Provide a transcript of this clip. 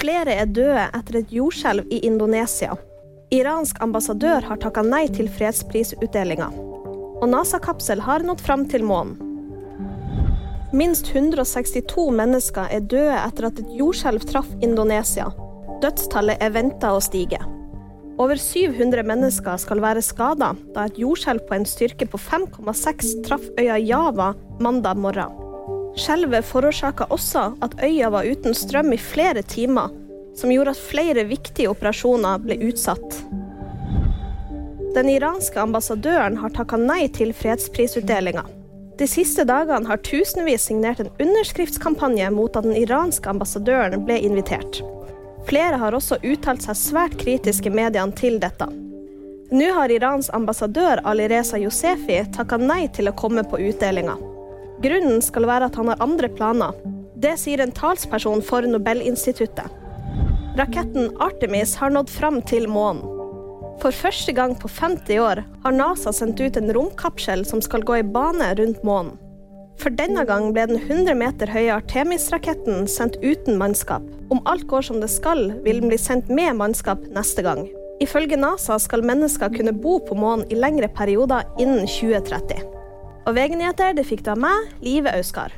Flere er døde etter et jordskjelv i Indonesia. Iransk ambassadør har takka nei til fredsprisutdelinga. Og NASA-kapsel har nådd fram til månen. Minst 162 mennesker er døde etter at et jordskjelv traff Indonesia. Dødstallet er venta å stige. Over 700 mennesker skal være skada da et jordskjelv på en styrke på 5,6 traff øya Java mandag morgen. Skjelvet forårsaka også at øya var uten strøm i flere timer, som gjorde at flere viktige operasjoner ble utsatt. Den iranske ambassadøren har takka nei til fredsprisutdelinga. De siste dagene har tusenvis signert en underskriftskampanje mot at den iranske ambassadøren ble invitert. Flere har også uttalt seg svært kritiske mediene til dette. Nå har Irans ambassadør Alireza Josefi takka nei til å komme på utdelinga. Grunnen skal være at han har andre planer. Det sier en talsperson for Nobelinstituttet. Raketten Artemis har nådd fram til månen. For første gang på 50 år har NASA sendt ut en romkapsel som skal gå i bane rundt månen. For denne gang ble den 100 meter høye Artemis-raketten sendt uten mannskap. Om alt går som det skal, vil den bli sendt med mannskap neste gang. Ifølge NASA skal mennesker kunne bo på månen i lengre perioder innen 2030. Og VG-nyheter det fikk du av meg, Live Auskar.